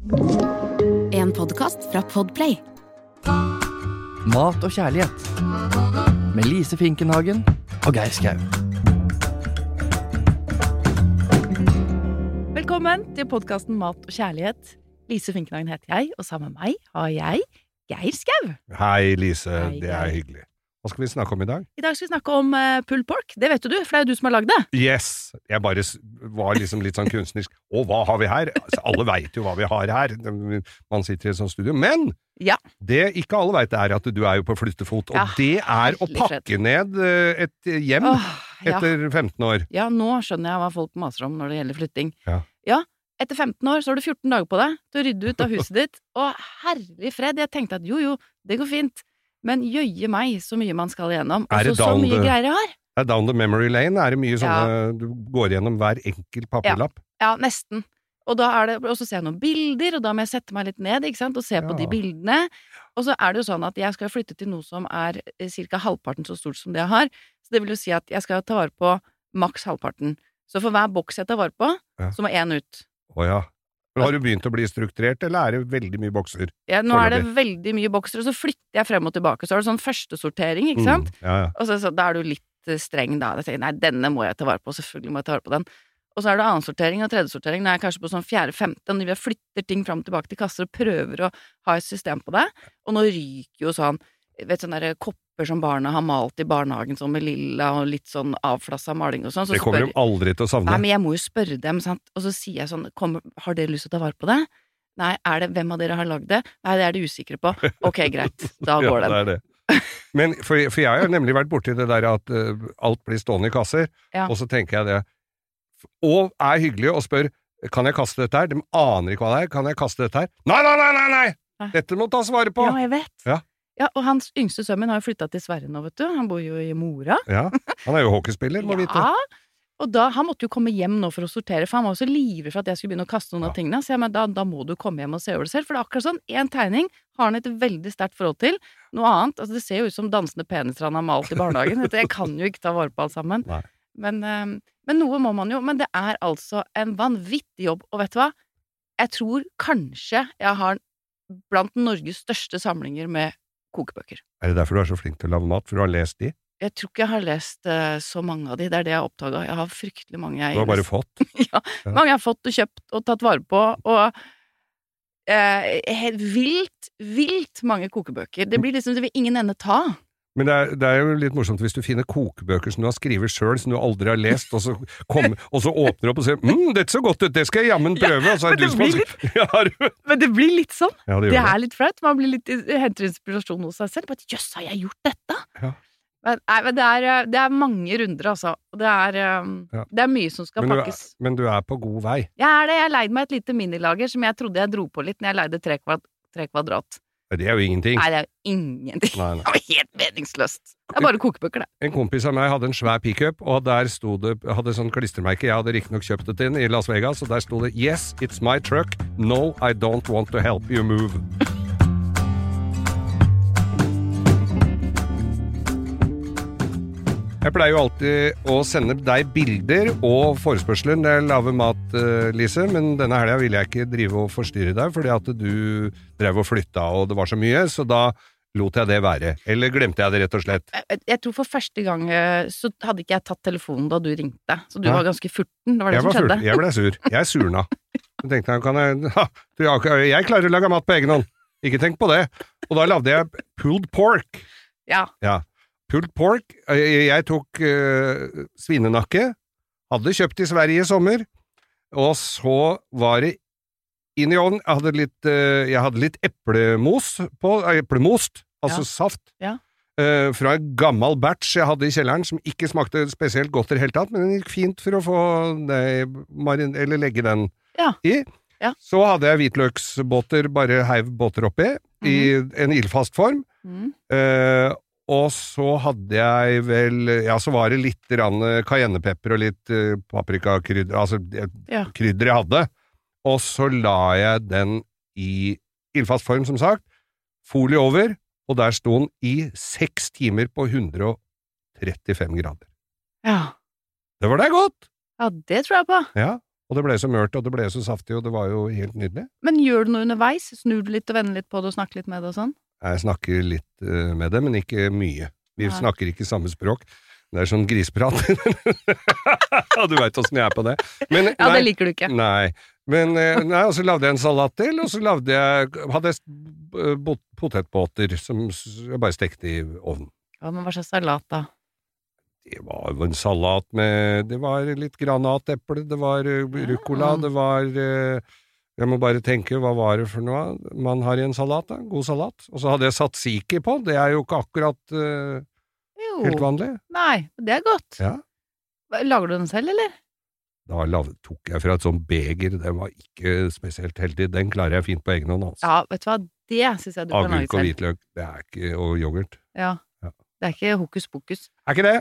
En podkast fra Podplay. Mat og kjærlighet. Med Lise Finkenhagen og Geir Skau. Velkommen til podkasten Mat og kjærlighet. Lise Finkenhagen heter jeg, og sammen med meg har jeg Geir Skau. Hei, Lise. Hei, det er hyggelig. Hva skal vi snakke om i dag? I dag skal vi snakke om uh, pulled pork. Det vet jo du, for det er jo du som har lagd det. Yes! Jeg bare var liksom litt sånn kunstnerisk. Og hva har vi her? Altså, alle veit jo hva vi har her. Man sitter i et sånt studio. Men Ja. det ikke alle veit, er at du er jo på flyttefot. Og Ja, det er å pakke pakke ned eh, et hjem Åh, ja. etter 15 år. ja, nå skjønner jeg hva folk maser om når det gjelder flytting. Ja. etter 15 år så har du 14 dager på deg til å rydde ut av huset ditt. Og herlig fred, jeg tenkte at jo jo, det går fint. Men jøye meg så mye man skal igjennom. Og så, så mye the- greier jeg har. Er down the memory lane. Er det mye sånne Du går gjennom hver enkelt papirlapp. Ja, nesten. Og det, og så ser jeg noen bilder, og da må jeg sette meg litt ned sant? og se på de bildene. Og så er det jo sånn at jeg skal flytte til noe som er ca. halvparten så stort som det jeg har. Så det vil jo si at jeg skal ta vare på maks halvparten. Så for hver boks jeg tar vare på, Ja. så må én ut. Å ja. Men har du begynt å bli strukturert, eller er det veldig mye bokser? Ja, nå er det veldig mye bokser, og så flytter jeg frem og tilbake. Så er det sånn førstesortering, ikke sant? Mm, ja, ja. Og så, så da er du litt eh, streng, da. Jeg tenker, nei, denne må jeg ta vare på, selvfølgelig må jeg ta vare på den. Og så er det annensortering og tredjesortering. Nå er jeg kanskje på sånn fjerde-femte, når vi flytter ting fram og tilbake til kasser og prøver å ha et system på det. Og nå ryker jo sånn, vet sånne der kopper som barna har malt i barnehagen, sånn med lilla og litt sånn avflassa maling og sånn. Så Det kommer spør- de aldri til å savne. Nei, men jeg må jo spørre dem, sant. Og så sier jeg sånn, har dere lyst til å ta vare på det? Nei, er det, hvem av dere har lagd det? Nei, det er de usikre på. Ok, greit, da går ja, den. det. Men for, for jeg har nemlig vært borti det der at uh, alt blir stående i kasser, Ja. og så tenker jeg det Og er hyggelig og spør kan jeg kaste dette her. De aner ikke hva det er. Kan jeg kaste dette her? Nei, nei! nei, nei! Nei. Dette må tas vare på! Ja, jeg vet. Ja. Ja, og hans yngste sønn har jo flytta til Sverige nå, vet du. Han bor jo i Mora. Ja, Han er jo hockeyspiller, må vite. Ja, og da, han måtte jo komme hjem nå for å sortere, for han var jo så livredd for at jeg skulle begynne å kaste noen Ja. av tingene. Så jeg, men da, da må du komme hjem og se over det selv, for det er akkurat sånn. Én tegning har han et veldig sterkt forhold til. Noe annet, altså det ser jo ut som dansende peniser han har malt i barnehagen. Jeg kan jo ikke ta vare på alt sammen. Men, eh, men noe må man jo. Men det er altså en vanvittig jobb, og vet du hva? Jeg tror kanskje jeg har blant Norges største samlinger med kokebøker. Er det derfor du er så flink til å lage mat? For du har lest de? Jeg tror ikke jeg har lest uh, så mange av de, det er det jeg har oppdaga. Jeg har fryktelig mange jeg Du har bare fått? ja, Ja. mange jeg har fått og kjøpt og tatt vare på, og uh, vilt, vilt mange kokebøker. Det blir liksom, det vil ingen ende ta. Men det er, det er jo litt morsomt hvis du finner kokebøker som du har skrevet sjøl, som du aldri har lest, og så, kom, og så åpner du opp og sier 'mm, dette så godt ut, det skal jeg jammen Ja, prøve', er men det blir sagt ja, Men det blir litt sånn. ja, det Det er litt flaut. Man blir litt, henter inspirasjon hos seg selv. Jøss, har jeg gjort dette? Ja. Men, nei, men det, er, eh, det er mange runder, altså. Det er, eh, Ja. det er mye som skal Men du, er, pakkes. men du er på god vei. Jeg er det. Jeg leide meg et lite minilager som jeg trodde jeg dro på litt når jeg leide tre, kvad, tre kvadrat. Det er jo ingenting. Nei, det er jo ingenting. Nei, nei. Det var helt meningsløst. Det er bare kokebøker, det. En kompis av meg hadde en svær pickup, og der sto det hadde sånn klistremerke. Jeg hadde riktignok kjøpt det den i Las Vegas, og der sto det 'Yes, it's my truck. No, I don't want to help you move'. Jeg pleier jo alltid å sende deg bilder og forespørsler når jeg lager mat, eh, Lise, men denne helga ville jeg ikke drive og forstyrre deg, fordi at du drev og flytta og det var så mye, så da lot jeg det være. Eller glemte jeg det, rett og slett. Jeg, jeg tror for første gang eh, så hadde ikke jeg tatt telefonen da du ringte, så du Ja. var ganske furten. Det var det Jeg som var skjedde. Jeg ble sur. Jeg surna. Så tenkte jeg, kan jeg, ha, jeg klarer å lage mat på egen hånd. Ikke tenk på det. Og da lagde jeg pulled pork. Ja. Ja. Pulled pork. Jeg, tok eh, svinenakke. Hadde kjøpt i Sverige i sommer. Og så var det inn i ovnen. Jeg hadde litt, eh, jeg hadde litt eplemos på, eh, eplemost, altså Ja. saft. Ja. Eh, fra en gammel batch jeg hadde i kjelleren, som ikke smakte spesielt godt i det hele tatt, men den gikk fint for å få nei, marin, eller legge den Ja. i. Ja. Så hadde jeg hvitløksbåter, bare heiv båter oppi, i en ildfast form. Mm. Og så hadde jeg vel Ja, så var det litt cayennepepper og litt eh, paprikakrydder, altså eh, Ja. krydder jeg hadde. Og så la jeg den i ildfast form, som sagt. Folie over, og der sto den i seks timer på 135 grader. ja. Det var da godt! Ja, det tror jeg på. Ja. Og det ble så mørt, og det ble så saftig, og det var jo helt nydelig. Men gjør du noe underveis? Snur du litt og vender litt på det og snakker litt med det og sånn? Jeg snakker litt eh, med det, men ikke mye. Vi ja. snakker ikke samme språk. Det er sånn grisprat. du veit åssen jeg er på det. Men, Ja, nei, det liker du ikke. Nei. Men eh, nei, og så lagde jeg en salat til, og så lagde jeg hadde jeg potetbåter som jeg bare stekte i ovnen. Ja, men hva slags salat, da? Det var jo en salat med Det var litt granateple, det var eh, ruccola, Ah. det var Jeg må bare tenke, hva var det for noe man har i en salat? da? God salat. Og så hadde jeg tzatziki på, det er jo ikke akkurat uh, Jo. helt vanlig. Nei, det er godt. Ja. Lager du den selv, eller? Da tok jeg fra et sånt beger, den var ikke spesielt heldig. Den klarer jeg fint på egen hånd, altså. Ja, vet du hva, det syns jeg du kan lage selv. Agurk og hvitløk, det er ikke Og yoghurt. Ja. Ja. Det er ikke hokus pokus. Er ikke det?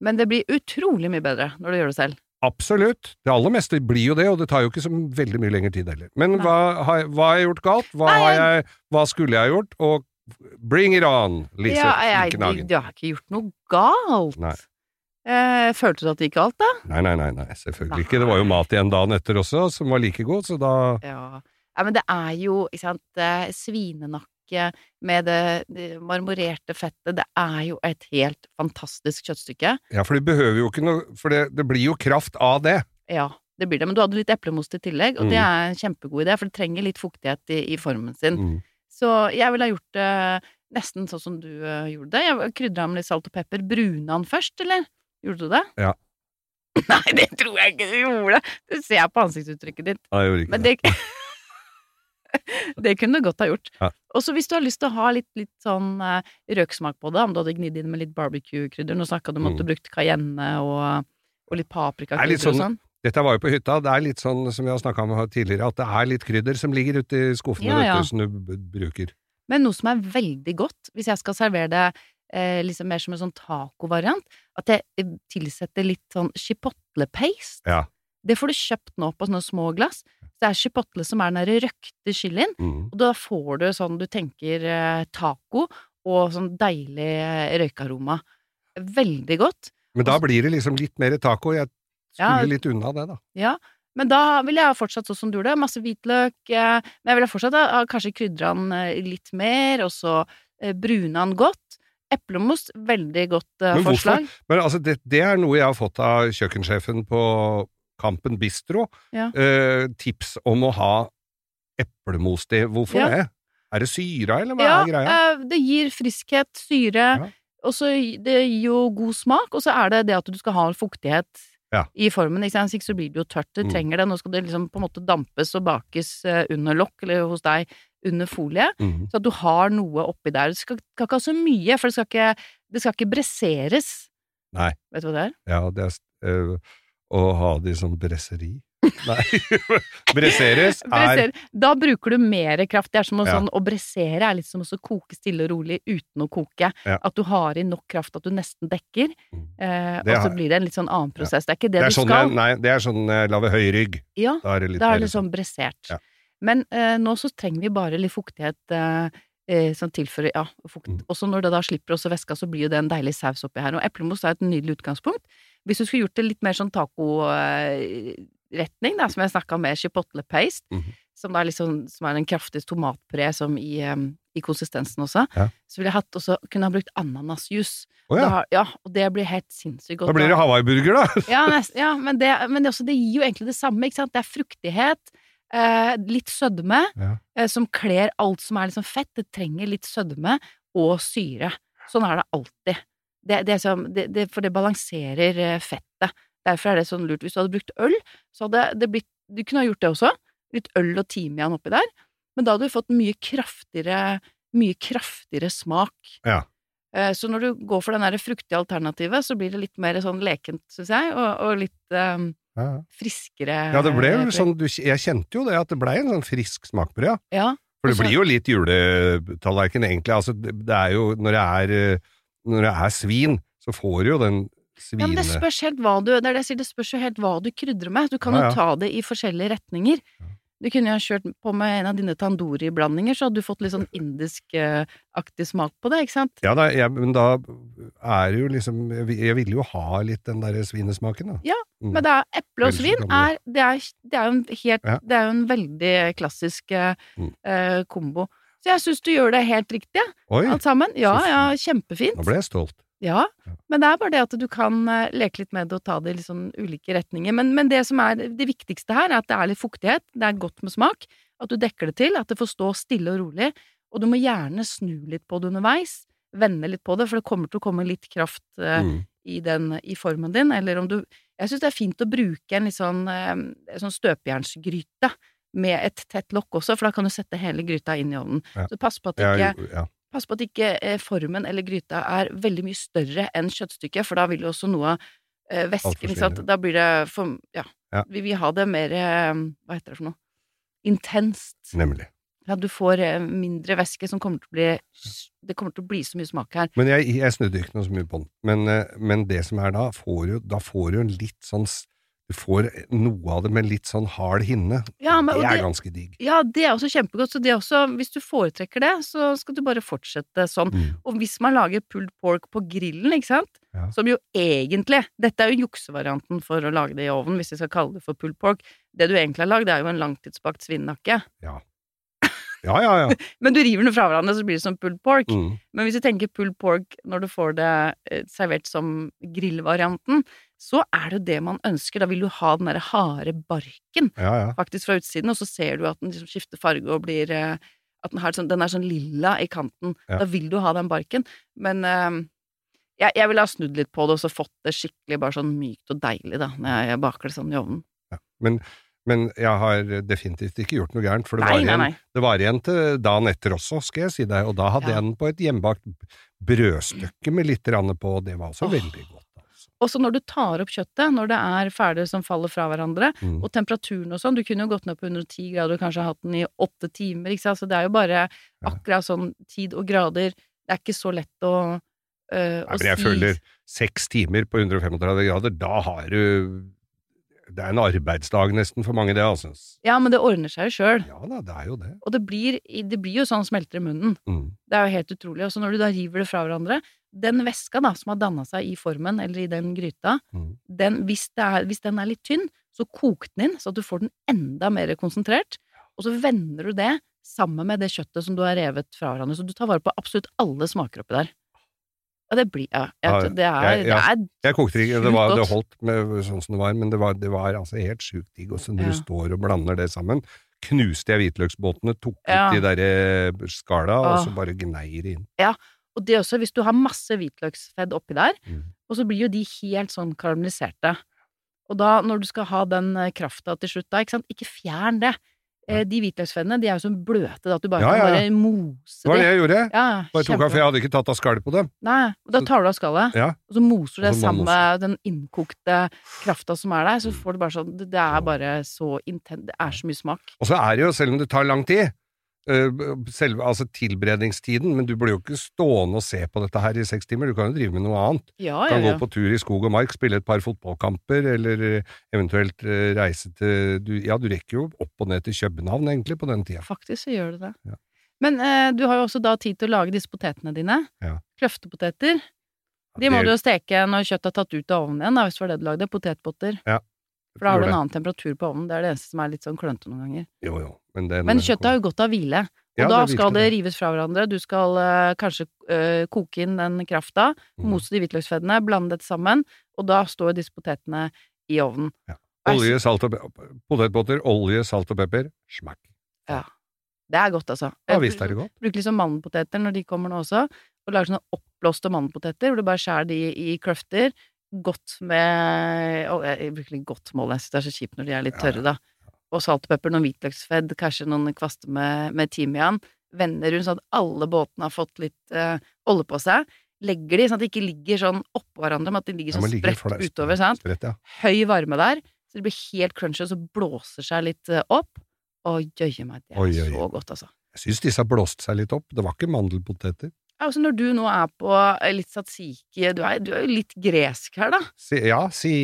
Men det blir utrolig mye bedre når du gjør det selv. Absolutt. Det aller meste blir jo det, og det tar jo ikke så veldig mye lengre tid heller. Men hva har, hva har jeg gjort galt? Hva, har jeg, hva skulle jeg gjort? Og bring it on, Lise ja, jeg, Finkenhagen. du har ikke gjort noe galt. Nei. Eh, følte du at det gikk galt, da? Nei, nei, nei, nei, selvfølgelig ikke. Det var jo mat igjen dagen etter også, som var like god, så da Ja. ja men det er jo, ikke sant, eh, svinenakke med det, det marmorerte fettet, det er jo et helt fantastisk kjøttstykke. Ja, for det behøver jo ikke noe For det, det blir jo kraft av det. Ja, det blir det. Men du hadde litt eplemost i tillegg, og Mm. det er en kjempegod idé, for det trenger litt fuktighet i, i formen sin. Mm. Så jeg ville ha gjort det nesten sånn som du eh, gjorde det. Jeg krydra med litt salt og pepper. Bruna den først, eller? Gjorde du det? Ja. Nei, det tror jeg ikke du gjorde! Det ser på ansiktsuttrykket ditt. Nei, jeg gjorde ikke Men det. det kunne du godt ha gjort. Ja. Og så hvis du har lyst til å ha litt, litt sånn uh, røksmak på det, om du hadde gnidd inn med litt barbecue-krydder Nå snakka du om at du Mm. brukte cayenne og, og litt paprikakrydder sånn, og sånn-. Dette var jo på hytta, det er litt sånn som vi har snakka om tidligere, at det er litt krydder som ligger ute i skuffene, Ja, ja. vet du, som du bruker. Men noe som er veldig godt, hvis jeg skal servere det eh, liksom mer som en sånn tacovariant, at jeg eh, tilsetter litt sånn chipotle-paste. Ja. Det får du kjøpt nå på sånne små glass. Det er chipotle som er den derre røkte chilien, Mm. og da får du sånn du tenker eh, taco og sånn deilig eh, røykaroma. Veldig godt. Men da blir det liksom litt mer taco. Jeg Ja. skulle litt unna det, da. Ja, men da ville jeg ha fortsatt sånn som du gjorde, masse hvitløk, eh, men jeg ville fortsatt ha, kanskje krydra den litt mer, og så brune bruna den godt. Eplemost, veldig godt eh, Men hvorfor? forslag. Men altså, det, det er noe jeg har fått av kjøkkensjefen på Kampen Bistro. Ja. Eh, tips om å ha eplemost i. Hvorfor Ja. det? Er det syra, eller hva Ja, er greia? eh, det gir friskhet, syre, Ja. og så det gir jo god smak, og så er det det at du skal ha fuktighet Ja. i formen, ikke sant? Hvis ikke så blir det jo tørt, det Mm. trenger det. Nå skal det liksom på en måte dampes og bakes eh, under lokk, eller hos deg under folie, Mm. så at du har noe oppi der. Det skal, skal ikke ha så mye, for det skal ikke, det skal ikke bresseres. Nei. Vet du hva det er? Ja, det er eh, å ha det som bresseri. Nei, bresseres er Da bruker du mer kraft. Det er som å, Ja. sånn, å bressere er litt som å koke stille og rolig uten å koke. Ja. At du har i nok kraft at du nesten dekker, Mm. eh, og så blir det en litt sånn annen prosess. Det er ikke det, det er du sånn skal. Nei, det er sånn jeg lager høy rygg. Ja, Da er det litt da er det sånn. sånn bressert. Ja. Men eh, nå så trenger vi bare litt fuktighet eh, eh, som tilfører ja, fukt. Mm. Også når det da slipper også væska, så blir jo det en deilig saus oppi her. Og eplemos er et nydelig utgangspunkt. Hvis du skulle gjort det litt mer sånn tacoretning, da, som jeg snakka med chipotle paste, Mhm. som, da er liksom, som er en kraftig tomatpuré som i, um, i konsistensen også, Ja. så ville jeg hatt også, kunne ha brukt ananasjuice. Oh, ja. Da- ja, og det blir helt sinnssykt godt. Da blir det hawaiiburger, da! Ja, nest, ja men, det, men det, også, det gir jo egentlig det samme, ikke sant? Det er fruktighet, eh, litt sødme, Ja. eh, som kler alt som er liksom fett. Det trenger litt sødme og syre. Sånn er det alltid. Det, det som, det, det, for det balanserer eh, fettet. Derfor er det sånn lurt. Hvis du hadde brukt øl, så hadde det blitt Du kunne ha gjort det også. Litt øl og timian oppi der. Men da hadde du fått mye kraftigere, mye kraftigere smak. Ja. Eh, Så når du går for den der fruktige alternativet, så blir det litt mer sånn lekent, syns jeg, og, og litt um, Ja, friskere. ja, det ble jo eh, sånn du, Jeg kjente jo det, at det blei en sånn frisk smak på det, ja. Ja. For det blir jo litt juletallerken, egentlig. Altså, det, det er jo Når det er, når det er svin, så får du jo den svine... ja, men det spørs helt hva du Det er det jeg sier, det spørs jo helt hva du krydrer med. Du kan Ja, jo ja. ta det i forskjellige retninger. Du kunne jo ha kjørt på med en av dine tandoori-blandinger, så hadde du fått litt sånn indisk-aktig smak på det, ikke sant? Ja, da, jeg, men da er det jo liksom Jeg, jeg ville jo ha litt den derre svinesmaken, da. Ja, Mm. Men er eple og svin er, det er, det er jo en helt Ja. Det er jo en veldig klassisk eh, Mm. eh, kombo. Så jeg syns du gjør det helt riktig, Oi, alt sammen. Ja, ja, kjempefint. nå ble jeg stolt. Ja, men det er bare det at du kan eh, leke litt med det og ta det i litt sånn ulike retninger. Men, men det som er det viktigste her, er at det er litt fuktighet, det er godt med smak, at du dekker det til, at det får stå stille og rolig, og du må gjerne snu litt på det underveis, vende litt på det, for det kommer til å komme litt kraft eh, Mm. i, den, i formen din, eller om du Jeg syns det er fint å bruke en litt sånn, eh, sånn støpejernsgryte med et tett lokk også, for da kan du sette hele gryta inn i ovnen. Ja. Så pass på at ikke ja. Pass på at ikke eh, formen eller gryta er veldig mye større enn kjøttstykket, for da vil jo også noe av eh, væsken. Da blir det for Ja. Ja. Vi vil ha det mer eh, Hva heter det for noe? Intenst. Nemlig. Ja, du får eh, mindre væske som kommer til å bli Det kommer til å bli så mye smak her. Men jeg, jeg snudde ikke noe så mye på den. Men, eh, men det som er da, får jo, da får du en litt sånn Du får noe av det med litt sånn hard hinne. Ja, men- det er det- ganske digg. Ja, det er også kjempegodt, så det er også Hvis du foretrekker det, så skal du bare fortsette sånn. Mm. Og hvis man lager pulled pork på grillen, ikke sant, Ja. som jo egentlig Dette er jo juksevarianten for å lage det i ovnen, hvis vi skal kalle det for pulled pork. Det du egentlig har lagd, det er jo en langtidsbakt svinenakke. Ja. Ja, ja, ja. Men du river den fra hverandre, så blir det som pulled pork. Mm. Men hvis du tenker pulled pork når du får det eh, servert som grillvarianten, så er det jo det man ønsker. Da vil du ha den derre harde barken ja, ja. faktisk fra utsiden, og så ser du at den liksom skifter farge og blir eh, At den, har sånn, den er sånn lilla i kanten. Ja. Da vil du ha den barken. Men eh, jeg, jeg ville ha snudd litt på det og så fått det skikkelig bare sånn mykt og deilig, da, når jeg baker det sånn i ovnen. Men, men jeg har definitivt ikke gjort noe gærent, for det, Nei, var, igjen, nei. det var igjen til dagen etter også, skal jeg si deg, og da hadde jeg den på et hjemmebakt brødstykke med litt rann på, og det var også oh. veldig godt. Og så når du tar opp kjøttet, når det er ferdig som faller fra hverandre, Mm. og temperaturen og sånn, du kunne jo gått ned på 110 grader og kanskje hatt den i åtte timer, ikke sant, så det er jo bare akkurat sånn tid og grader, det er ikke så lett å, øh, Nei, men jeg føler seks timer på 135 grader, da har du Det er en arbeidsdag nesten for mange, det, altså. Ja, men det ordner seg jo sjøl. Ja da, det er jo det. Og det blir, det blir jo sånn smelter i munnen. Mm. Det er jo helt utrolig. Og så når du da river det fra hverandre, den væska da, som har danna seg i formen eller i den gryta, Mm. den, hvis, det er, hvis den er litt tynn, så kok den inn, så at du får den enda mer konsentrert. Og så vender du det sammen med det kjøttet som du har revet fra hverandre. Så du tar vare på absolutt alle smaker oppi der. Ja, det blir Ja, Ja, jeg, det er, jeg- ja. det Jeg kokte ikke, det, var, det holdt med sånn som det var, men det var, det var altså helt sjukt digg. Og så når Ja. du står og blander det sammen, knuste jeg hvitløksbåtene, tok Ja. ut de derre skala, og så bare gnei det inn. Ja, Og det også, hvis du har masse hvitløksfedd oppi der, Mm. og så blir jo de helt sånn karamelliserte. Og da, når du skal ha den eh, krafta til slutt da, ikke sant, ikke fjern det. Eh, De hvitløksfennene de er jo så bløte da, at du bare Ja, kan ja, ja. bare mose Det var det jeg gjorde. Ja, Bare tok av, for jeg hadde ikke tatt av skallet på dem. Nei, og da tar du av skallet, Ja. og så moser du det sammen med den innkokte krafta som er der, så får du bare sånn Det er bare så intent Det er så mye smak. Og så er det jo, selv om det tar lang tid, selve, altså tilberedningstiden, men du blir jo ikke stående og se på dette her i seks timer, du kan jo drive med noe annet. Ja, Du ja, kan gå på tur i skog og mark, spille et par fotballkamper, eller øh, eventuelt øh, reise til du, Ja, du rekker jo opp og ned til København, egentlig, på den tida. Faktisk så gjør det det. Ja. Men eh, du har jo også da tid til å lage disse potetene dine. Ja. Kløftepoteter. De må du jo steke når kjøttet er tatt ut av ovnen igjen, da, hvis det var det du lagde. Potetpotter. For da har du en annen temperatur på ovnen. Det er det eneste som er litt sånn klønete noen ganger. Jo, jo, men den Men kjøttet har jo godt av hvile. Og Ja, da det skal det rives fra hverandre. Du skal uh, kanskje uh, koke inn den krafta, Mm. mose de hvitløksfeddene, blande dette sammen, og da står disse potetene i ovnen. Ja. Olje, salt og potetbåter, olje, salt og pepper, smakk. Det er godt, altså. Ja hvis visst er det godt. Bruk liksom mandelpoteter når de kommer nå også, og lag sånne oppblåste mandelpoteter, hvor du bare skjærer de i kløfter. Godt med jeg bruker litt godt mål, jeg syns det er så kjipt når de er litt tørre, da. Og salt og pepper, noen hvitløksfedd, kanskje noen kvaster med, med timian. Vender rundt sånn at alle båtene har fått litt eh, olje på seg. Legger de sånn at de ikke ligger sånn oppå hverandre, men at de ligger Ja, sånn men spredt utover, sant. Spredt, ja. Høy varme der, så det blir helt crunchy, og så blåser seg litt eh, opp. Og jøye meg, det er oi, oi. så godt, altså. Jeg syns disse har blåst seg litt opp. Det var ikke mandelpoteter. Ja, altså når du nå er på eh, litt satsiki du er, du er jo litt gresk her, da. Si, ja, si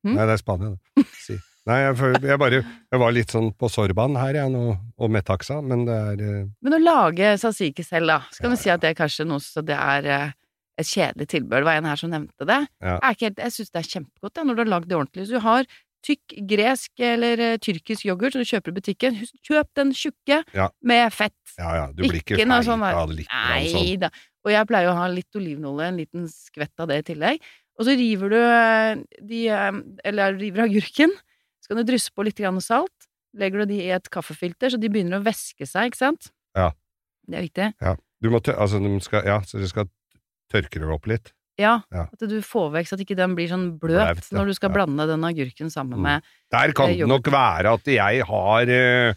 Hm? Nei, det er Spania, det. Si. Nei, jeg, jeg bare Jeg var litt sånn på sorban her, jeg, nå, og med taxa, men det er eh, Men å lage satsiki selv, da, så kan Ja, du si at det er kanskje noe så det er eh, et kjedelig tilbud. Det var en her som nevnte det. Ja. Jeg, helt- jeg syns det er kjempegodt jeg, når du har lagd det ordentlig. Så du har tykk gresk eller eh, tyrkisk yoghurt som du kjøper i butikken. Husk, kjøp den tjukke Ja. med fett. Ja ja, du blir ikke Ikke feit sånn av litt Nei sånn. Da. Og jeg pleier å ha litt olivenolje, en liten skvett av det i tillegg. Og så river du eh, de eh, Eller river agurken. Så kan du drysse på litt grann salt. Legger du de i et kaffefilter, så de begynner å væske seg, ikke sant? Ja. Det er viktig. Du må tø altså, de skal, ja, så du skal tørke det opp litt. Ja, Ja. at du får vekk så at ikke den blir sånn bløt ja. når du skal blande den agurken sammen Mm. med Der kan Eh, det nok være at jeg har eh,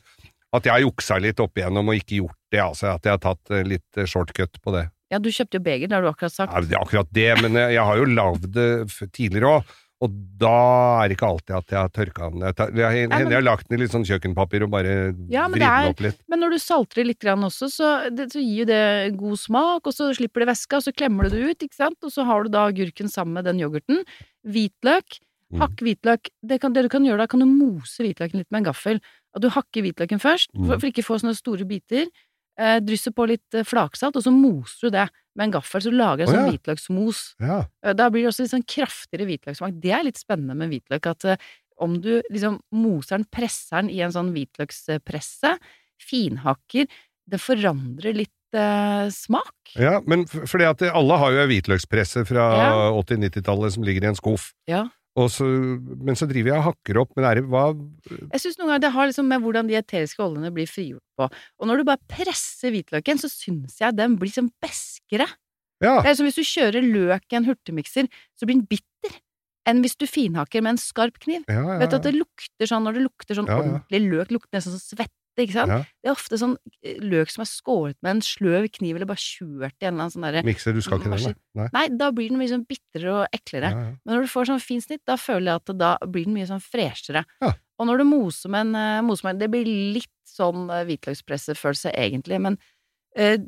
At jeg har juksa litt opp igjennom og ikke gjort det, altså. At jeg har tatt eh, litt shortcut på det. Ja, du kjøpte jo beger, det har du akkurat sagt. Ja, det er akkurat det, men jeg, jeg har jo lagd det tidligere òg. Og da er det ikke alltid at jeg har tørka den. Jeg, tar, jeg, jeg, jeg har lagt den i litt sånn kjøkkenpapir og bare Ja, vridd den opp litt. Men når du salter det litt grann også, så, det, så gir jo det god smak, og så slipper det væske, og så klemmer du det ut, ikke sant? Og så har du da agurken sammen med den yoghurten. Hvitløk. Mm. Hakk hvitløk. Det, kan, det du kan gjøre da, kan du mose hvitløken litt med en gaffel. At du hakker hvitløken først, for, Mm. for ikke å få sånne store biter. Eh, drysser på litt eh, flaksalt, og så moser du det med en gaffel, så lager jeg sånn sånn ja. hvitløksmos. Ja. Eh, Da blir det også litt sånn kraftigere hvitløkssmak. Det er litt spennende med hvitløk, at eh, om du liksom moser den, presser den i en sånn hvitløkspresse, finhakker, det forandrer litt eh, smak. ja, men fordi at alle har jo ei hvitløkspresse fra Ja. 80-90-tallet som ligger i en skuff. Ja. Så, men så driver jeg og hakker opp, med det hva Jeg syns noen ganger det har liksom med hvordan de eteriske oljene blir frigjort på. Og når du bare presser hvitløken, så syns jeg den blir sånn beskere. Ja, Det er som hvis du kjører løk i en hurtigmikser, så blir den bitter. Enn hvis du finhakker med en skarp kniv. ja, ja, Vet du at det lukter sånn når det lukter sånn ordentlig løk, lukter nesten som svette, ikke sant? Ja. Det er ofte sånn eh, løk som er skåret med en sløv kniv, eller bare kjørt i en eller annen sånn derre Mikser, du skal ikke den, nei. Nei, da blir den mye sånn bitrere og eklere. Ja, ja. Men når du får sånn fin snitt, da føler jeg at da blir den mye sånn freshere. Og når du moser med en eh, moser med Det blir litt sånn uh, hvitløkspressefølelse, egentlig, men eh,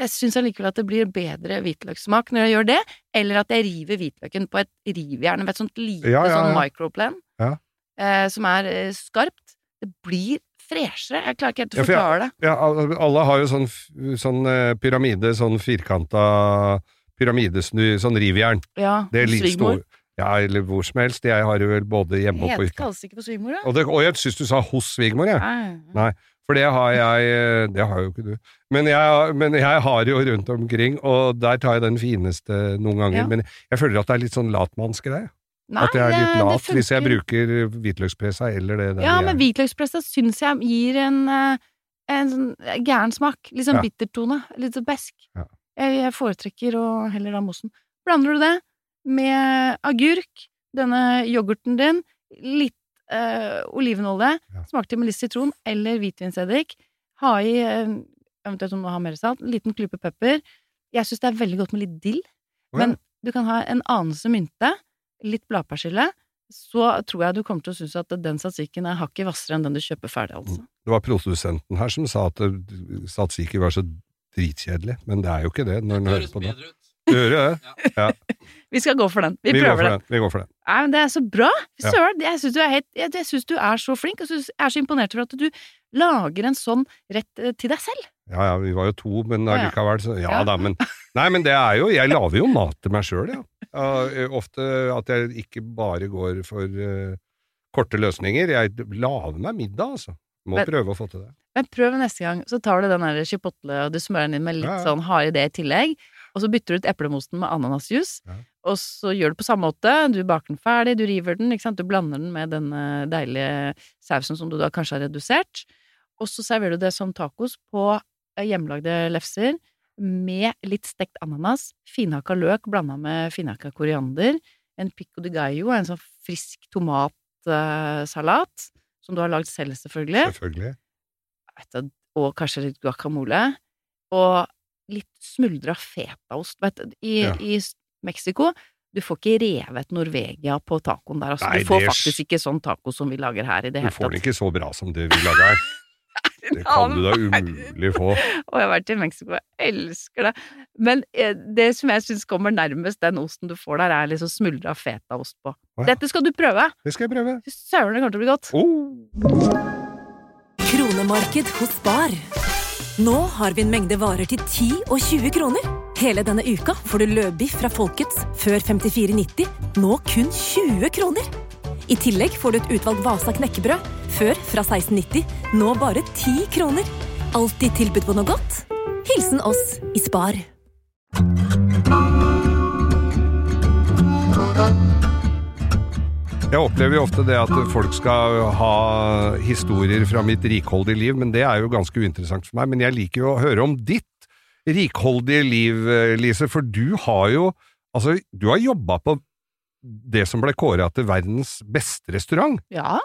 jeg syns allikevel at det blir bedre hvitløkssmak når jeg gjør det, eller at jeg river hvitløken på et rivjern, vet, sånt lite sånn microplan, eh, som er eh, skarpt. Det blir freshere. Jeg klarer ikke helt å forklare det. Ja, al- alle har jo sånn, sånn eh, pyramide, sånn firkanta pyramidesnu, sånn rivjern. Ja, Det er Svigmor. stor. Ja, eller hvor som helst. Jeg har jo vel både hjemme og på yrket. kalles ikke for svigmor, da? Og, det, og jeg syns du sa hos svigermor, jeg. Ja. Nei, for det har jeg eh, Det har jo ikke du. Men jeg, men jeg har jo rundt omkring, og der tar jeg den fineste noen ganger. Ja. Men jeg føler at det er litt sånn latmannsgreie. Nei, At jeg er litt lat hvis jeg bruker hvitløkspressa eller det der. Ja, men hvitløkspressa syns jeg gir en, eh, en sånn gæren smak. Litt sånn Ja. bittertone. Litt så besk. Ja. Jeg, jeg foretrekker å heller da mosen. Blander du det med agurk, denne yoghurten din, litt øh, olivenolje, Ja. smak til med litt sitron eller hvitvinseddik, ha i eh, eventuelt om du har mer salt, en liten klype pepper. Jeg syns det er veldig godt med litt dill, oh, men du kan ha en anelse mynte, litt bladpersille, så tror jeg du kommer til å synes at den satsikken er hakket hvassere enn den du kjøper ferdig, altså. Det var produsenten her som sa at satsiki var så dritkjedelig, men det er jo ikke det når en hører på det. Du hører jo Det Ja. Vi skal gå for den. Vi, Vi prøver det. den. Vi går for den. Nei, men det er så bra! Ja. Søren! Jeg syns du er helt Jeg, jeg synes du er så flink, og jeg er så imponert over at du lager en sånn rett eh, til deg selv. Ja ja, vi var jo to, men allikevel så Ja Ja. da, men Nei, men det er jo Jeg lager jo mat til meg sjøl, ja. Ja, eh, Ofte at jeg ikke bare går for uh, korte løsninger. Jeg lager meg middag, altså. Må Men- prøve å få til det. Men prøv neste gang, så tar du den der chipotle og du smører den inn med litt Ja, ja. sånn harde det i tillegg, og så bytter du ut eplemosten med ananasjuice, Ja. og så gjør du på samme måte. Du baker den ferdig, du river den, ikke sant, du blander den med den eh, deilige sausen som du da kanskje har redusert, og så serverer du det som tacos på hjemmelagde lefser med litt stekt ananas, finhakka løk blanda med finhakka koriander, en pico de gallo, en sånn frisk tomatsalat, som du har lagd selv, selvfølgelig Selvfølgelig. du, og kanskje litt guacamole, og litt smuldra fetaost. Vet du, i, Ja. i Mexico du får ikke revet Norvegia på tacoen der, altså. Nei, du får faktisk ikke sånn taco som vi lager her i det hele tatt. Du får den ikke så bra som det vi lager her. Det kan du da umulig få. Og jeg har vært i Mexico, jeg elsker det. Men eh, det som jeg syns kommer nærmest den osten du får der, er liksom smuldra fetaost på. Å ja. Dette skal du prøve! Det skal jeg prøve. Fy Søren, det kommer til å bli godt. Oh. Kronemarked hos Bar. Nå har vi en mengde varer til 10 og 20 kroner. Hele denne uka får du løbiff fra Folkets før 54,90, nå kun 20 kroner. I tillegg får du et utvalgt Vasa knekkebrød, før fra 1690, nå bare 10 kroner. Alltid tilbud på noe godt. Hilsen oss i Spar. Jeg opplever jo ofte det at folk skal ha historier fra mitt rikholdige liv, men det er jo ganske uinteressant for meg. Men jeg liker jo å høre om ditt rikholdige liv, Lise, for du har jo Altså, du har jobba på det som ble kåra til verdens beste restaurant Ja,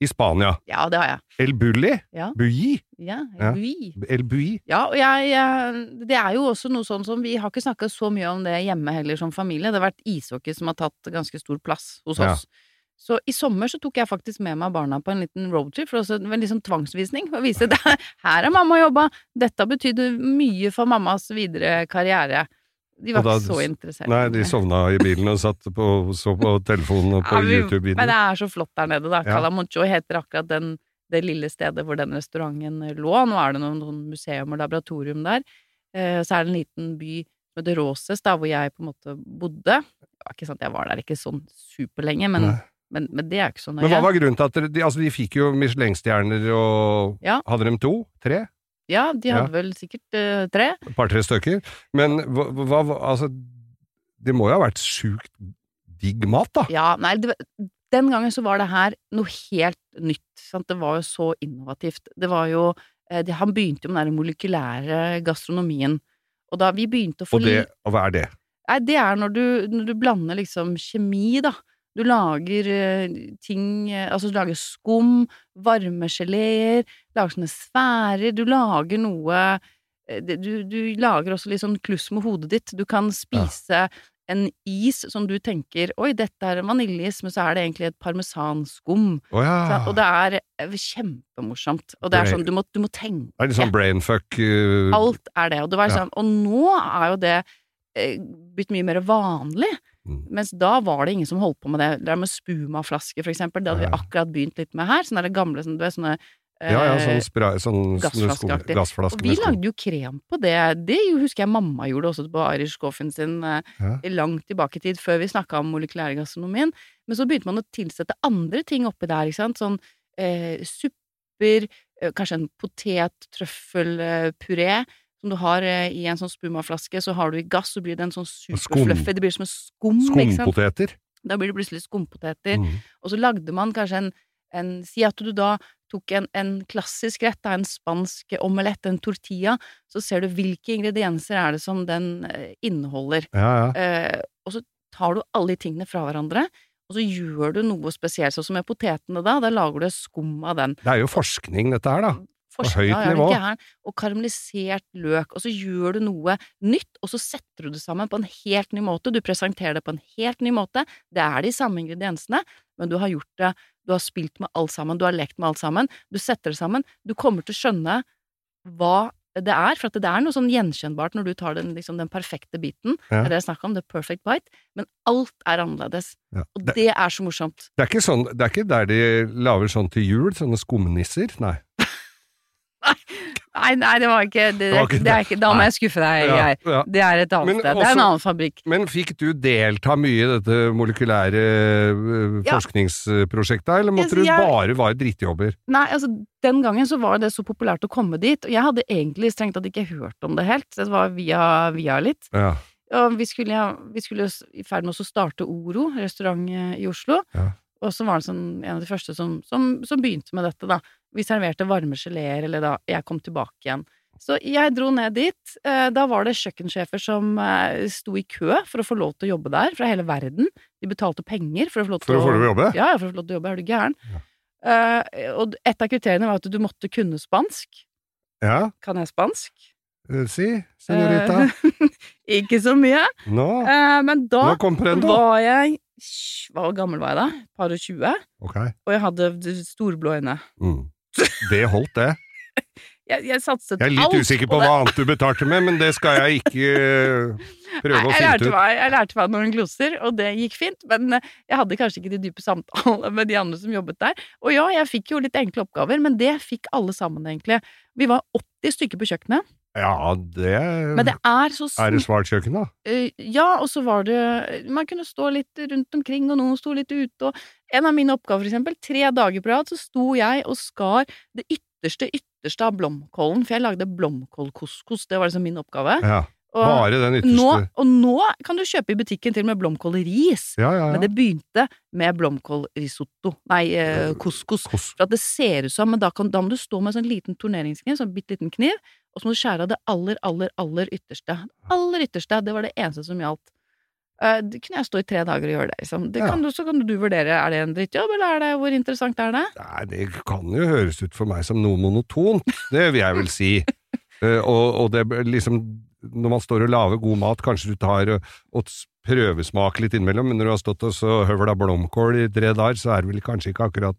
i Spania. ja det har jeg. El Bulli? Ja. Bulli? Ja, El Bui. El Bui. Ja, og jeg, jeg Det er jo også noe sånn som Vi har ikke snakka så mye om det hjemme heller som familie. Det har vært ishockey som har tatt ganske stor plass hos Ja. oss. Så i sommer så tok jeg faktisk med meg barna på en liten roadtrip, for også en liksom tvangsvisning. For å vise at Her har mamma jobba! Dette betydde mye for mammas videre karriere. De var da- ikke så interessert. Nei, de sovna i bilen og satt på, så på telefonen og på Ja, vi- Men det er så flott der nede, da. Ja. Calamoncho heter akkurat den, det lille stedet hvor den restauranten lå. Nå er det noen, noen museum og laboratorium der. Eh, så er det en liten by med det Roses, da, hvor jeg på en måte bodde. Det var ikke sant, jeg var der ikke sånn superlenge, men, men, men det er ikke så nøye. Men hva var grunnen til at dere de, altså, de fikk jo Michelin-stjerner og Ja. Hadde de to? Tre? Ja, de hadde vel sikkert uh, tre. Et par-tre stykker. Men hva, hva hva- Altså, det må jo ha vært sjukt digg mat, da? Ja, nei, det, den gangen så var det her noe helt nytt. Sant? Det var jo så innovativt. Det var jo eh, det, Han begynte jo med den molekylære gastronomien. Og da vi begynte å få Og det, og hva er det? Nei, det er når du, når du blander liksom kjemi, da. Du lager eh, ting eh, Altså, du lager skum, varmegeleer, lager sånne sfærer, du lager noe eh, du, du lager også litt sånn kluss med hodet ditt. Du kan spise en is som du tenker Oi, dette er en vaniljeis, men så er det egentlig et parmesanskum. Oh, ja. Og det er kjempemorsomt. Og det er sånn, du må, du må tenke. Det er litt sånn brainfuck uh, Alt er det. Og, det var Ja. sånn, og nå er jo det blitt mye mer vanlig. Mm. Mens da var det ingen som holdt på med det. Det er med spumaflasker, for eksempel. Det hadde vi akkurat begynt litt med her. Sånne der gamle sånne, du vet, sånne eh, Ja, ja, sånn, spray, sånn gassflaskeaktig. gassflaske Og vi lagde jo krem på det. Det husker jeg mamma gjorde også på Irish Coffin sin eh, Ja. langt tilbake i tid, før vi snakka om molekylærgastronomien. Men så begynte man å tilsette andre ting oppi der, ikke sant. Sånn eh, supper, eh, kanskje en potet-trøffelpuré. Som du har eh, i en sånn spumaflaske, så har du i gass, så blir det en sånn superfluffy Det blir som en skum. Skumpoteter. Da blir det plutselig skumpoteter. Mm. Og så lagde man kanskje en, en Si at du da tok en, en klassisk rett, da, en spansk omelett, en tortilla, så ser du hvilke ingredienser er det som den eh, inneholder. Ja, ja. Eh, og så tar du alle de tingene fra hverandre, og så gjør du noe spesielt. Sånn som med potetene da, da lager du skum av den. Det er jo forskning, dette her, da. Forskning, høyt ja, er nivå. gæren? Og karamellisert løk. Og så gjør du noe nytt, og så setter du det sammen på en helt ny måte. Du presenterer det på en helt ny måte. Det er de samme ingrediensene, men du har gjort det Du har spilt med alt sammen, du har lekt med alt sammen. Du setter det sammen. Du kommer til å skjønne hva det er, for det er noe sånn gjenkjennbart når du tar den, liksom, den perfekte biten. Ja. Det er det jeg snakker om, the perfect bite. Men alt er annerledes. Ja. Og Det, det er så morsomt. det, er sånn, det er ikke der de lager sånn til jul, sånne skumnisser? Nei. Nei, nei, det var ikke Det, Det var ikke det er ikke Da må jeg skuffe deg, Geir. ja. Det er et annet Men sted. Det er en annen fabrikk. Men fikk du delta mye i dette molekylære øh, Ja. forskningsprosjektet, eller måtte Jeg- du bare være drittjobber? Nei, altså, den gangen så var det så populært å komme dit, og jeg hadde egentlig strengt tatt ikke hørt om det helt, det var via, via litt. Ja. Og vi skulle, ja, vi skulle i ferd med å starte Oro, restaurant eh, i Oslo, Ja. og så var det sånn, en av de første som, som, som begynte med dette, da. Vi serverte varme geléer, eller da jeg kom tilbake igjen. Så jeg dro ned dit. Eh, Da var det kjøkkensjefer som eh, sto i kø for å få lov til å jobbe der, fra hele verden. De betalte penger for å få lov til å få lov til å jobbe? Ja, for å få lov til å jobbe. Er du gæren? Eh, og et av kriteriene var at du måtte kunne spansk. Ja, Kan jeg spansk? si, senorita. Uh, ikke så mye. Nå, uh, men da nå var jeg Hva gammel var jeg da? Par og tjue? Ok. Og jeg hadde storblå øyne. Mm. Det holdt, det. Jeg, jeg satset Jeg er litt usikker på på hva annet du betalte med, men det skal jeg ikke eh, prøve Nei, å finne ut. meg, jeg lærte meg noen gloser, og det gikk fint. Men eh, jeg hadde kanskje ikke de dype samtalene med de andre som jobbet der. Og ja, jeg fikk jo litt enkle oppgaver, men det fikk alle sammen, egentlig. Vi var 80 stykker på kjøkkenet, Ja, det, men det er så Er det svart kjøkken, da? Eh, Ja, og så var det Man kunne stå litt rundt omkring, og noen sto litt ute, og en av mine oppgaver, for eksempel, tre dager på rad, så sto jeg og skar det ytterste, ytterste av blomkålen, for jeg lagde blomkålkoskos, det var liksom min oppgave. Ja, Og bare den nå, ytterste. og nå kan du kjøpe i butikken til og med blomkålris. Ja, ja, Men det begynte med blomkålrisotto, nei, eh, couscous. For at det ser ut som, men da, kan, da må du stå med en sånn liten turneringskniv, sånn bitte liten kniv, og så må du skjære av det aller, aller, aller ytterste. Aller ytterste, det var det eneste som gjaldt. Eh, det kunne jeg stå i tre dager og gjøre det, liksom. Det Ja. kan du, så kan du vurdere, er det en drittjobb, eller er det, hvor interessant er det? Nei, det kan jo høres ut for meg som noe monotont, det vil jeg vel si. Uh, og, og det liksom, når man står og lager god mat, kanskje du tar og, og s- prøvesmaker litt innimellom, men når du har stått og så høvla blomkål i tre dager, så er det vel kanskje ikke akkurat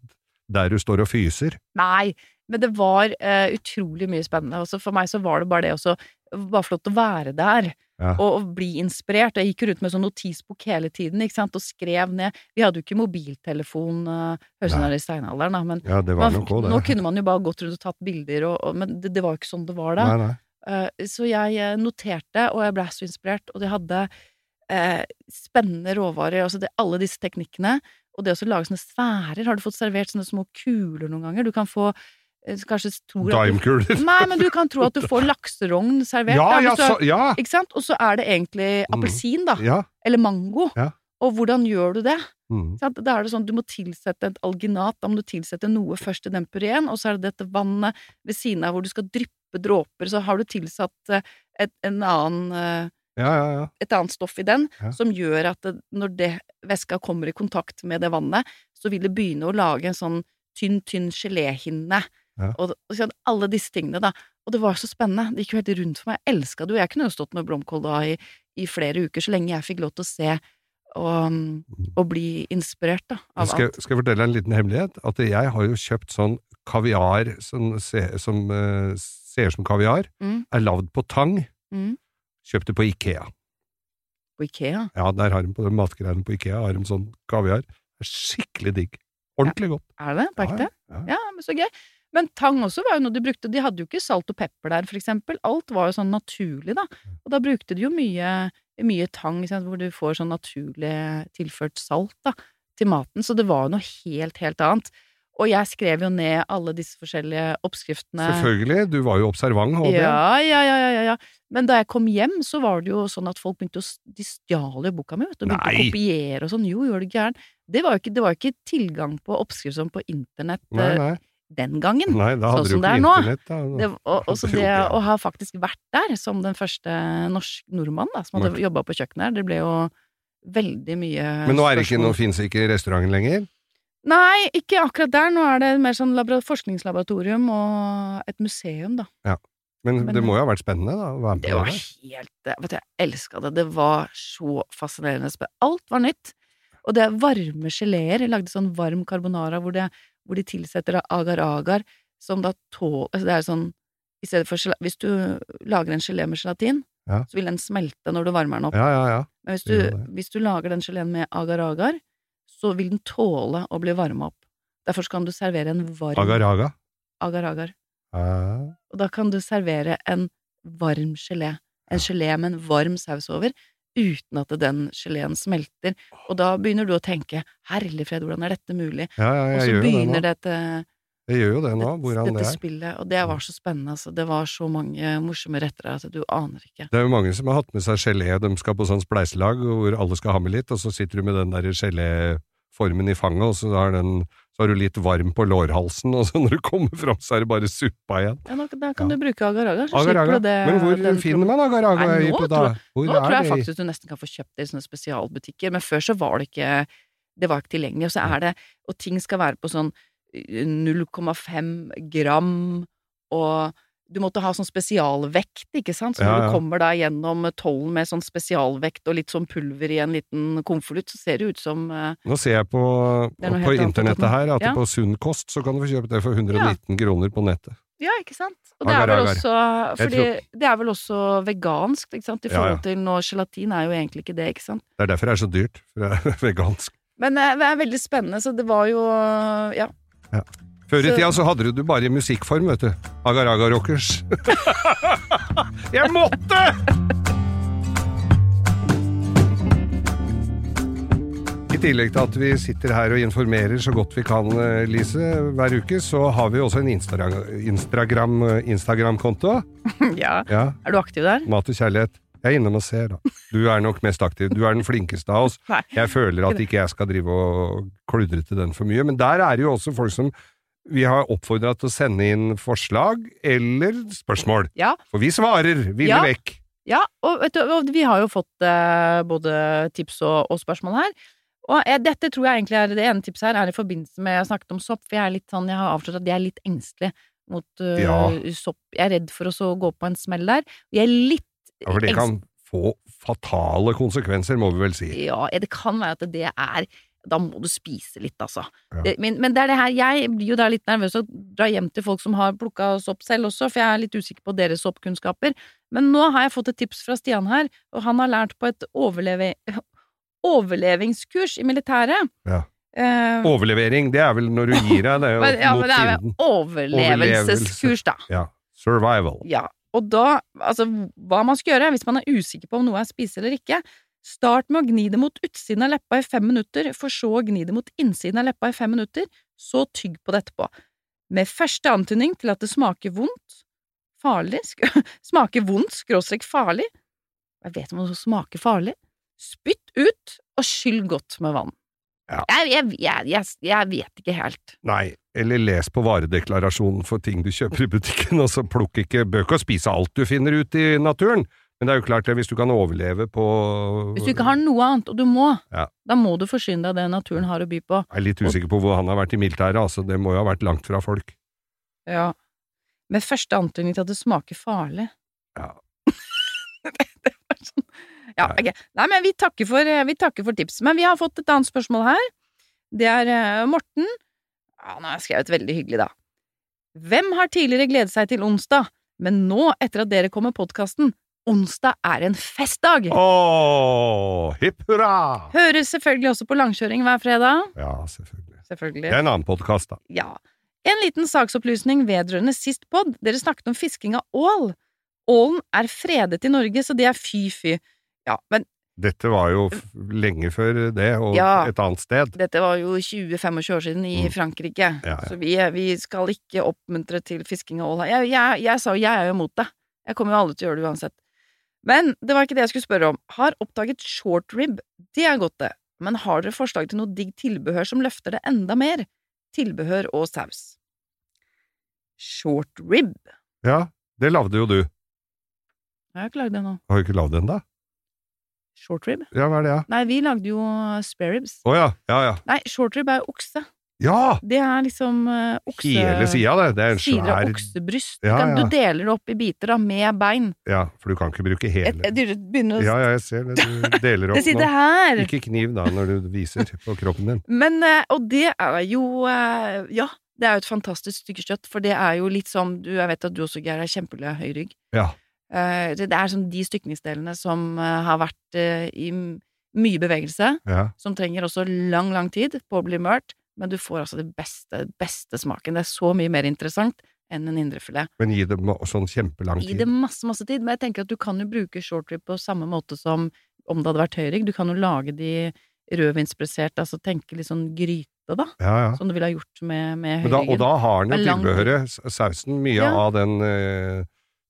der du står og fyser. Nei, men det var uh, utrolig mye spennende. Også for meg så var det bare det også Bare flott å være der. Ja. Og, og bli inspirert. Jeg gikk rundt med sånn notisbok hele tiden ikke sant? og skrev ned. Vi hadde jo ikke mobiltelefon, uh, høres ut i steinalderen, da, men Ja, det var man, nok også, det. nå kunne man jo bare gått rundt og tatt bilder, og, og, men det, det var jo ikke sånn det var da. Nei, nei. Eh, så jeg eh, noterte, og jeg ble så inspirert, og de hadde eh, spennende råvarer, altså det, alle disse teknikkene. Og det å lage sånne sfærer. Har du fått servert sånne små kuler noen ganger? Du kan få kanskje du, Dimekuler. Nei, men du kan tro at du får lakserogn servert. Ja, ja, så, ja, Ikke sant? Og så er det egentlig appelsin, da. ja. Eller mango. Ja. Og hvordan gjør du det? Mm. Da er det sånn, Du må tilsette et alginat, da må du tilsette noe først i den pureen, og så er det dette vannet ved siden av hvor du skal dryppe dråper, så har du tilsatt eh, et, en annen, eh, Ja, ja, ja. et annet stoff i den som gjør at det, når det, væska kommer i kontakt med det vannet, så vil det begynne å lage en sånn tynn, tynn geléhinne. Ja. Og, og sånn, alle disse tingene, da. Og det var så spennende. Det gikk jo helt rundt for meg. Jeg elska det jo. Jeg kunne jo stått med blomkål da i, i flere uker, så lenge jeg fikk lov til å se og, og bli inspirert, da, av skal, alt. skal jeg fortelle en liten hemmelighet? At jeg har jo kjøpt sånn kaviar som, se, som eh, ser ut som kaviar, Mm. er lagd på tang. Mm. kjøpte på Ikea. På Ikea. Ja, der har de på matgreiene på Ikea, har de sånn kaviar. Det er skikkelig digg. Ordentlig godt. Er det? det? På ekte? Ja, Ja, men så gøy. Men tang også var jo noe de brukte. De hadde jo ikke salt og pepper der, for eksempel. Alt var jo sånn naturlig, da. Og da brukte de jo mye, mye tang, hvor du får sånn naturlig tilført salt, da, til maten. Så det var jo noe helt, helt annet. Og jeg skrev jo ned alle disse forskjellige oppskriftene. Selvfølgelig, du var jo observant, Ja, ja, ja, ja, ja. Men da jeg kom hjem, så var det jo sånn at folk begynte å De stjal jo boka mi, vet du. Begynte Nei. å kopiere og sånn. Jo, gjør du gæren. Det var jo ikke, det var ikke tilgang på oppskrift som på internett Nei, eh, nei, den gangen. nei, da hadde sånn som det ikke er nå. Da. Det, og også det å ha faktisk vært der som den første norsk nordmann da, som hadde jobba på kjøkkenet her, det ble jo veldig mye Men nå er det ikke nå fins ikke restauranten lenger? Nei, ikke akkurat der. Nå er det mer sånn forskningslaboratorium og et museum, da. Men, Men- det må jo ha vært spennende, da? Å være med Det var det. helt Vet du, jeg elska det. Det var så fascinerende. Alt var nytt. Og det er varme geleer. Jeg lagde sånn varm carbonara hvor, det, hvor de tilsetter agar-agar, som da tåler altså Det er sånn i stedet for Hvis du lager en gelé med gelatin, Ja. så vil den smelte når du varmer den opp. Ja, ja, ja. Men hvis du, hvis du lager den geleen med agar-agar, så vil den tåle å bli varma opp. Derfor kan du servere en varm Agar-agar. agar-agar. Ja. Og da kan du servere en varm gelé. En gelé med en varm saus over, uten at den geleen smelter. Og da begynner du å tenke 'herlig fred, hvordan er dette mulig?' Ja, ja, Og så jo det dette, Jeg gjør jo det nå, hvordan det er. spillet, og det var så spennende, altså. Det var så mange morsomme retter at du aner ikke. Det er jo mange som har hatt med seg gelé, de skal på sånn spleiselag hvor alle skal ha med litt, og så sitter du med den der geléformen i fanget, og så har, den, så er, du litt varm på lårhalsen, og så når du kommer fram, så er det bare suppa igjen. Ja, da, kan Ja. du bruke agar-agar, så Agar-agar. slipper du det. Men hvor finner man agar-agar Nei, nå tror da? Hvor Nå tror jeg er faktisk du nesten kan få kjøpt det i sånne spesialbutikker, men før så var det ikke Det var ikke tilgjengelig. Og så er det Og ting skal være på sånn eh, 0,5 gram, og du måtte ha sånn spesialvekt, ikke sant? Så når Ja, ja. du kommer da gjennom tollen med sånn spesialvekt og litt sånn pulver i en liten konvolutt, så ser det ut som uh, Nå ser jeg på, på internettet her at Ja. på Sunn kost så kan du få kjøpt det for 119 kroner på nettet. Ja, ikke sant? Og det er vel også Fordi det er vel også vegansk, ikke sant? I forhold til nå gelatin er jo egentlig ikke det, ikke sant? Det er derfor det er så dyrt, for det er vegansk. Men eh, det er veldig spennende, så det var jo ja. Ja. Før i Så- tida så hadde du det bare i musikkform, vet du. Agar-agar-rockers. Jeg måtte! I tillegg til at vi sitter her og informerer så godt vi kan, eh, Lise, hver uke, så har vi også en Instagram- Instagram- Instagram-konto. ja. ja, Er du aktiv der? Mat og kjærlighet. Jeg er innom og ser, da. Du er nok mest aktiv. Du er den flinkeste av oss. Nei. Jeg føler at ikke jeg skal drive og kludre til den for mye, men der er det jo også folk som vi har oppfordra til å sende inn forslag eller spørsmål. Ja. For vi svarer ville Ja. vekk. Ja, og, vet du, og vi har jo fått eh, både tips og, og spørsmål her. Og jeg, dette tror jeg egentlig er det ene tipset her er i forbindelse med Jeg har snakket om sopp, for jeg er litt sånn, jeg har avslørt at jeg er litt engstelig mot uh, Ja. sopp. Jeg er redd for å så gå på en smell der. Jeg er litt Ja, for det kan få fatale konsekvenser, må vi vel si. Ja, det kan være at det er Da må du spise litt, altså. Ja. Men, men det er det her Jeg blir jo da litt nervøs og drar hjem til folk som har plukka sopp selv også, for jeg er litt usikker på deres soppkunnskaper. Men nå har jeg fått et tips fra Stian her, og han har lært på et overleve, overlevingskurs i militæret. Ja. Uh, Overlevering, det er vel når du gir deg, det er jo men, ja, mot men det er vel overlevelseskurs, da. Ja. Survival. Ja, og da, altså, hva man skal gjøre hvis man er usikker på om noe er spise eller ikke, start med å gni det mot utsiden av leppa i fem minutter, for så å gni det mot innsiden av leppa i fem minutter, så tygg på det etterpå. Med første antydning til at det smaker vondt, farlig, smaker vondt, skråstrek farlig, jeg vet om det smaker farlig, spytt ut og skyll godt med vann. Ja. Jeg, jeg, jeg, jeg, vet ikke helt. Nei, eller les på varedeklarasjonen for ting du kjøper i butikken, og så plukk ikke bøk og spise alt du finner ut i naturen, men det er jo klart det, hvis du kan overleve på Hvis du ikke har noe annet, og du må, Ja. da må du forsyne deg det naturen har å by på. Jeg er litt usikker på hvor han har vært i militæret, altså, det må jo ha vært langt fra folk. Ja. Med første antydning til at det smaker farlig. Ja. det var sånn. Ja, ok. Nei, men vi takker, for, eh, vi takker for tips. Men vi har fått et annet spørsmål her. Det er uh, Morten. Han har skrevet veldig hyggelig, da. Hvem har tidligere gledet seg til onsdag, men nå, etter at dere kom med podkasten, onsdag er en festdag! Åh, hipp hurra! Hører selvfølgelig også på langkjøring hver fredag. Ja, selvfølgelig. Selvfølgelig. Det er en annen podkast, da. Ja. En liten saksopplysning vedrørende sist pod. Dere snakket om fisking av ål. Ålen er fredet i Norge, så det er fy-fy. Ja, men Dette var jo lenge før det, og Ja. et annet sted. dette var jo 20-25 år siden i Mm. Frankrike, Ja, ja. så vi, vi skal ikke oppmuntre til fisking av ål her. Jeg, jeg, jeg sa jeg er jo imot det. Jeg kommer jo aldri til å gjøre det uansett. Men det var ikke det jeg skulle spørre om. Har oppdaget short rib. Det er godt, det. Men har dere forslag til noe digg tilbehør som løfter det enda mer? Tilbehør og saus. Short rib. Ja, det lagde jo du. Jeg har ikke lagd det ennå. Har du ikke lagd den, da? Short rib? Ja, hva er det, ja? Nei, vi lagde jo spare ribs. Å ja, ja ja. Nei, short rib er okse. Ja! Det er liksom uh, okse... Hele sida, det. Det er en Sider av oksebryst. Ja, Du ja. Du deler det opp i biter da, med bein. Ja, for du kan ikke bruke hele. jeg begynner å Ja, ja, jeg ser det. Du deler opp det nå. her! Ikke kniv da, når du viser på kroppen din. Men, uh, og det er jo uh, Ja, det er jo et fantastisk stykke kjøtt, for det er jo litt som du, Jeg vet at du også, Geir, er kjempelig høy rygg. Ja. Det er sånn de stykningsdelene som har vært i mye bevegelse, ja. som trenger også lang, lang tid på å bli mørt, men du får altså det beste, beste smaken. Det er så mye mer interessant enn en indrefilet. Men gi det sånn kjempelang Gi tid. det masse, masse tid, men jeg tenker at du kan jo bruke short rib på samme måte som om det hadde vært høyrygg. Du kan jo lage de rødvinspressert, altså tenke litt sånn gryte, da, Ja, ja. som du ville ha gjort med, med høyryggen. da, og da har den jo tilbehøret, sausen, mye Ja. av den eh,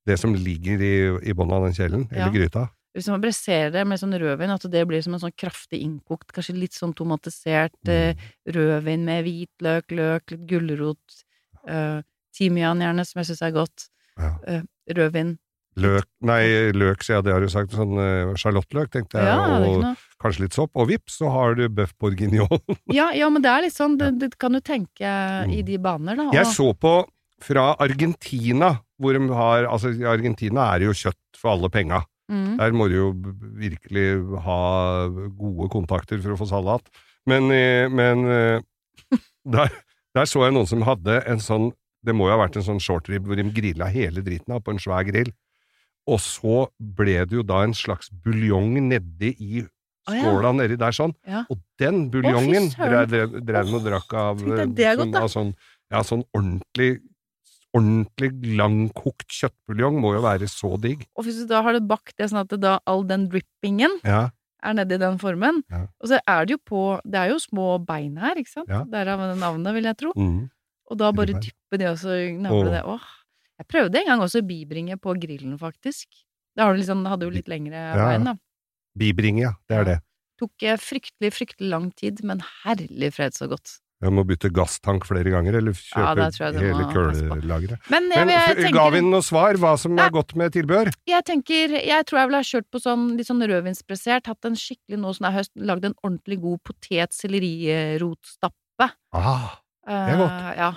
det som ligger i, i bunnen av den kjelen, eller gryta. Hvis man bresserer det med sånn rødvin, at det blir som en sånn kraftig innkokt, kanskje litt sånn tomatisert eh, rødvin med hvitløk, løk, litt gulrot, eh, timian gjerne, som jeg syns er godt, Ja. eh, rødvin. Løk, nei, løk, sier jeg, det har du sagt, sånn uh, sjalottløk, tenkte jeg, Ja, og kanskje litt sopp, og vips, så har du bøff bourguignon. Ja, ja, men det er litt sånn, det, kan du tenke i Mm. de baner, da. Jeg så på fra Argentina, hvor de har, altså i Argentina er det jo kjøtt for alle penga. Mm. Der må du jo virkelig ha gode kontakter for å få salat. Men, eh, men eh, der, der så jeg noen som hadde en sånn Det må jo ha vært en sånn shortrib hvor de grilla hele dritten av på en svær grill. Og så ble det jo da en slags buljong nedi i Å, ja. nedi der sånn. Ja. Og den buljongen oh, drev drev- og drakk av det er godt, sånn, da. av sånn, ja, sånn ordentlig ordentlig langkokt kjøttbuljong må jo være så digg. Og hvis du da har det bakt det sånn at da all den drippingen Ja, er nedi den formen, Ja. og så er det jo på Det er jo små bein her, ikke sant? Ja. Derav navnet, vil jeg tro. mm. Og da bare dyppe det, og så navle Åh. det. Åh. Jeg prøvde en gang også bibringe på grillen, faktisk. Da har liksom, hadde jo litt lengre Ja, bein, da. Bibringe, ja. Det er det. Tok eh, fryktelig, fryktelig lang tid, men herlig fred så godt. Jeg må bytte gasstank flere ganger, eller kjøpe du hele kølelageret. Men jeg, Men jeg, tenker, ga vi noe svar, hva som er godt med tilbehør? jeg tenker Jeg tror jeg ville ha kjørt på sånn litt sånn rødvinspressert, hatt en skikkelig nå som det er høst, lagd en ordentlig god potet-sellerirotstappe. Ah, er godt. Uh, ja.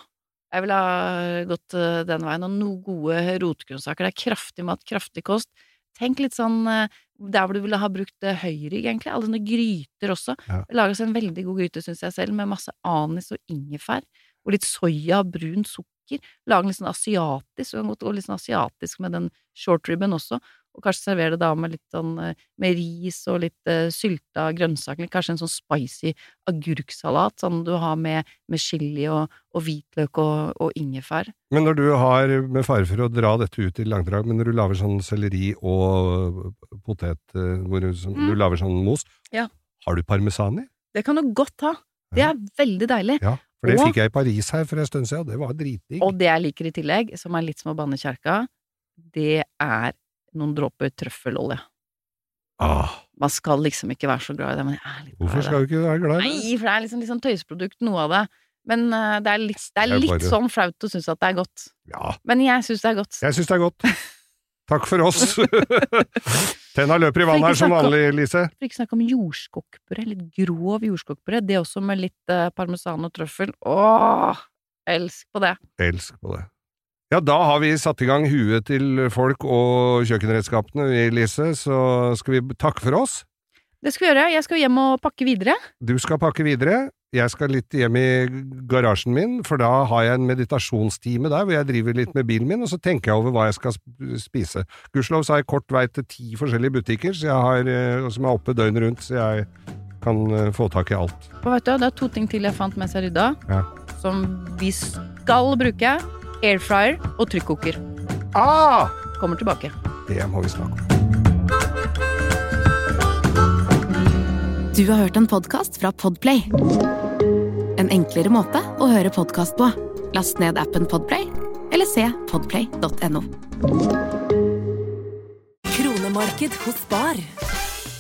Jeg ville ha gått eh, den veien. Og noen gode rotgrønnsaker. Det er kraftig mat, kraftig kost. Tenk litt sånn eh, der hvor du ville ha brukt eh, høyrygg, egentlig. Alle sånne gryter også. Ja. Det lages en veldig god gryte, syns jeg selv, med masse anis og ingefær. Og litt soya, brunt sukker. Lag litt sånn asiatisk. Du kan godt gå litt sånn asiatisk med den shortribben også. Og kanskje servere det da med litt sånn eh, med ris og litt uh, sylta grønnsaker. Kanskje en sånn spicy agurksalat, sånn du har med, med chili og, og hvitløk og, og ingefær. Men når du har, med fare for å dra dette ut i langdrag, men når du lager sånn selleri og potet, eh, hvor du, Mm. du lager sånn mos, Ja. har du parmesan i? Det kan du godt ha. Det er veldig deilig. Ja, for det Og- fikk jeg i Paris her for en stund siden, og det var dritdigg. Og det jeg liker i tillegg, som er litt som å banne kjerka, det er noen dråper trøffelolje. Ah, Man skal liksom ikke være så glad i det, men jeg er litt glad i det. Hvorfor skal du ikke være glad i det? Nei, for det er liksom liksom sånn tøysprodukt, noe av det. Men uh, det er litt, det er litt bare- sånn flaut å synes at det er godt. Ja, Men jeg synes det er godt. jeg synes det er godt. Takk for oss. Tenna løper i vann her som vanlig, Lise. For ikke snakke om jordskokkpuré. Litt grov jordskokkpuré. Det også med litt uh, parmesan og trøffel. Åh! Elsk på det. Elsk på det. Ja, da har vi satt i gang huet til folk og kjøkkenredskapene, vi, Lise, så skal vi takke for oss. Det skal vi gjøre. Jeg skal hjem og pakke videre. Du skal pakke videre. Jeg skal litt hjem i garasjen min, for da har jeg en meditasjonstime der hvor jeg driver litt med bilen min, og så tenker jeg over hva jeg skal spise. Gudskjelov har jeg kort vei til ti forskjellige butikker har, eh, som er oppe døgnet rundt, så jeg kan eh, få tak i alt. Og vet du, det er to ting til jeg fant mens jeg rydda, Ja. som vi skal bruke. Airfryer og trykkoker. Ah! Kommer tilbake. Det må vi snakke om. Du har hørt en podkast fra Podplay. En enklere måte å høre podkast på. Last ned appen Podplay, eller se podplay.no. Kronemarked hos Spar.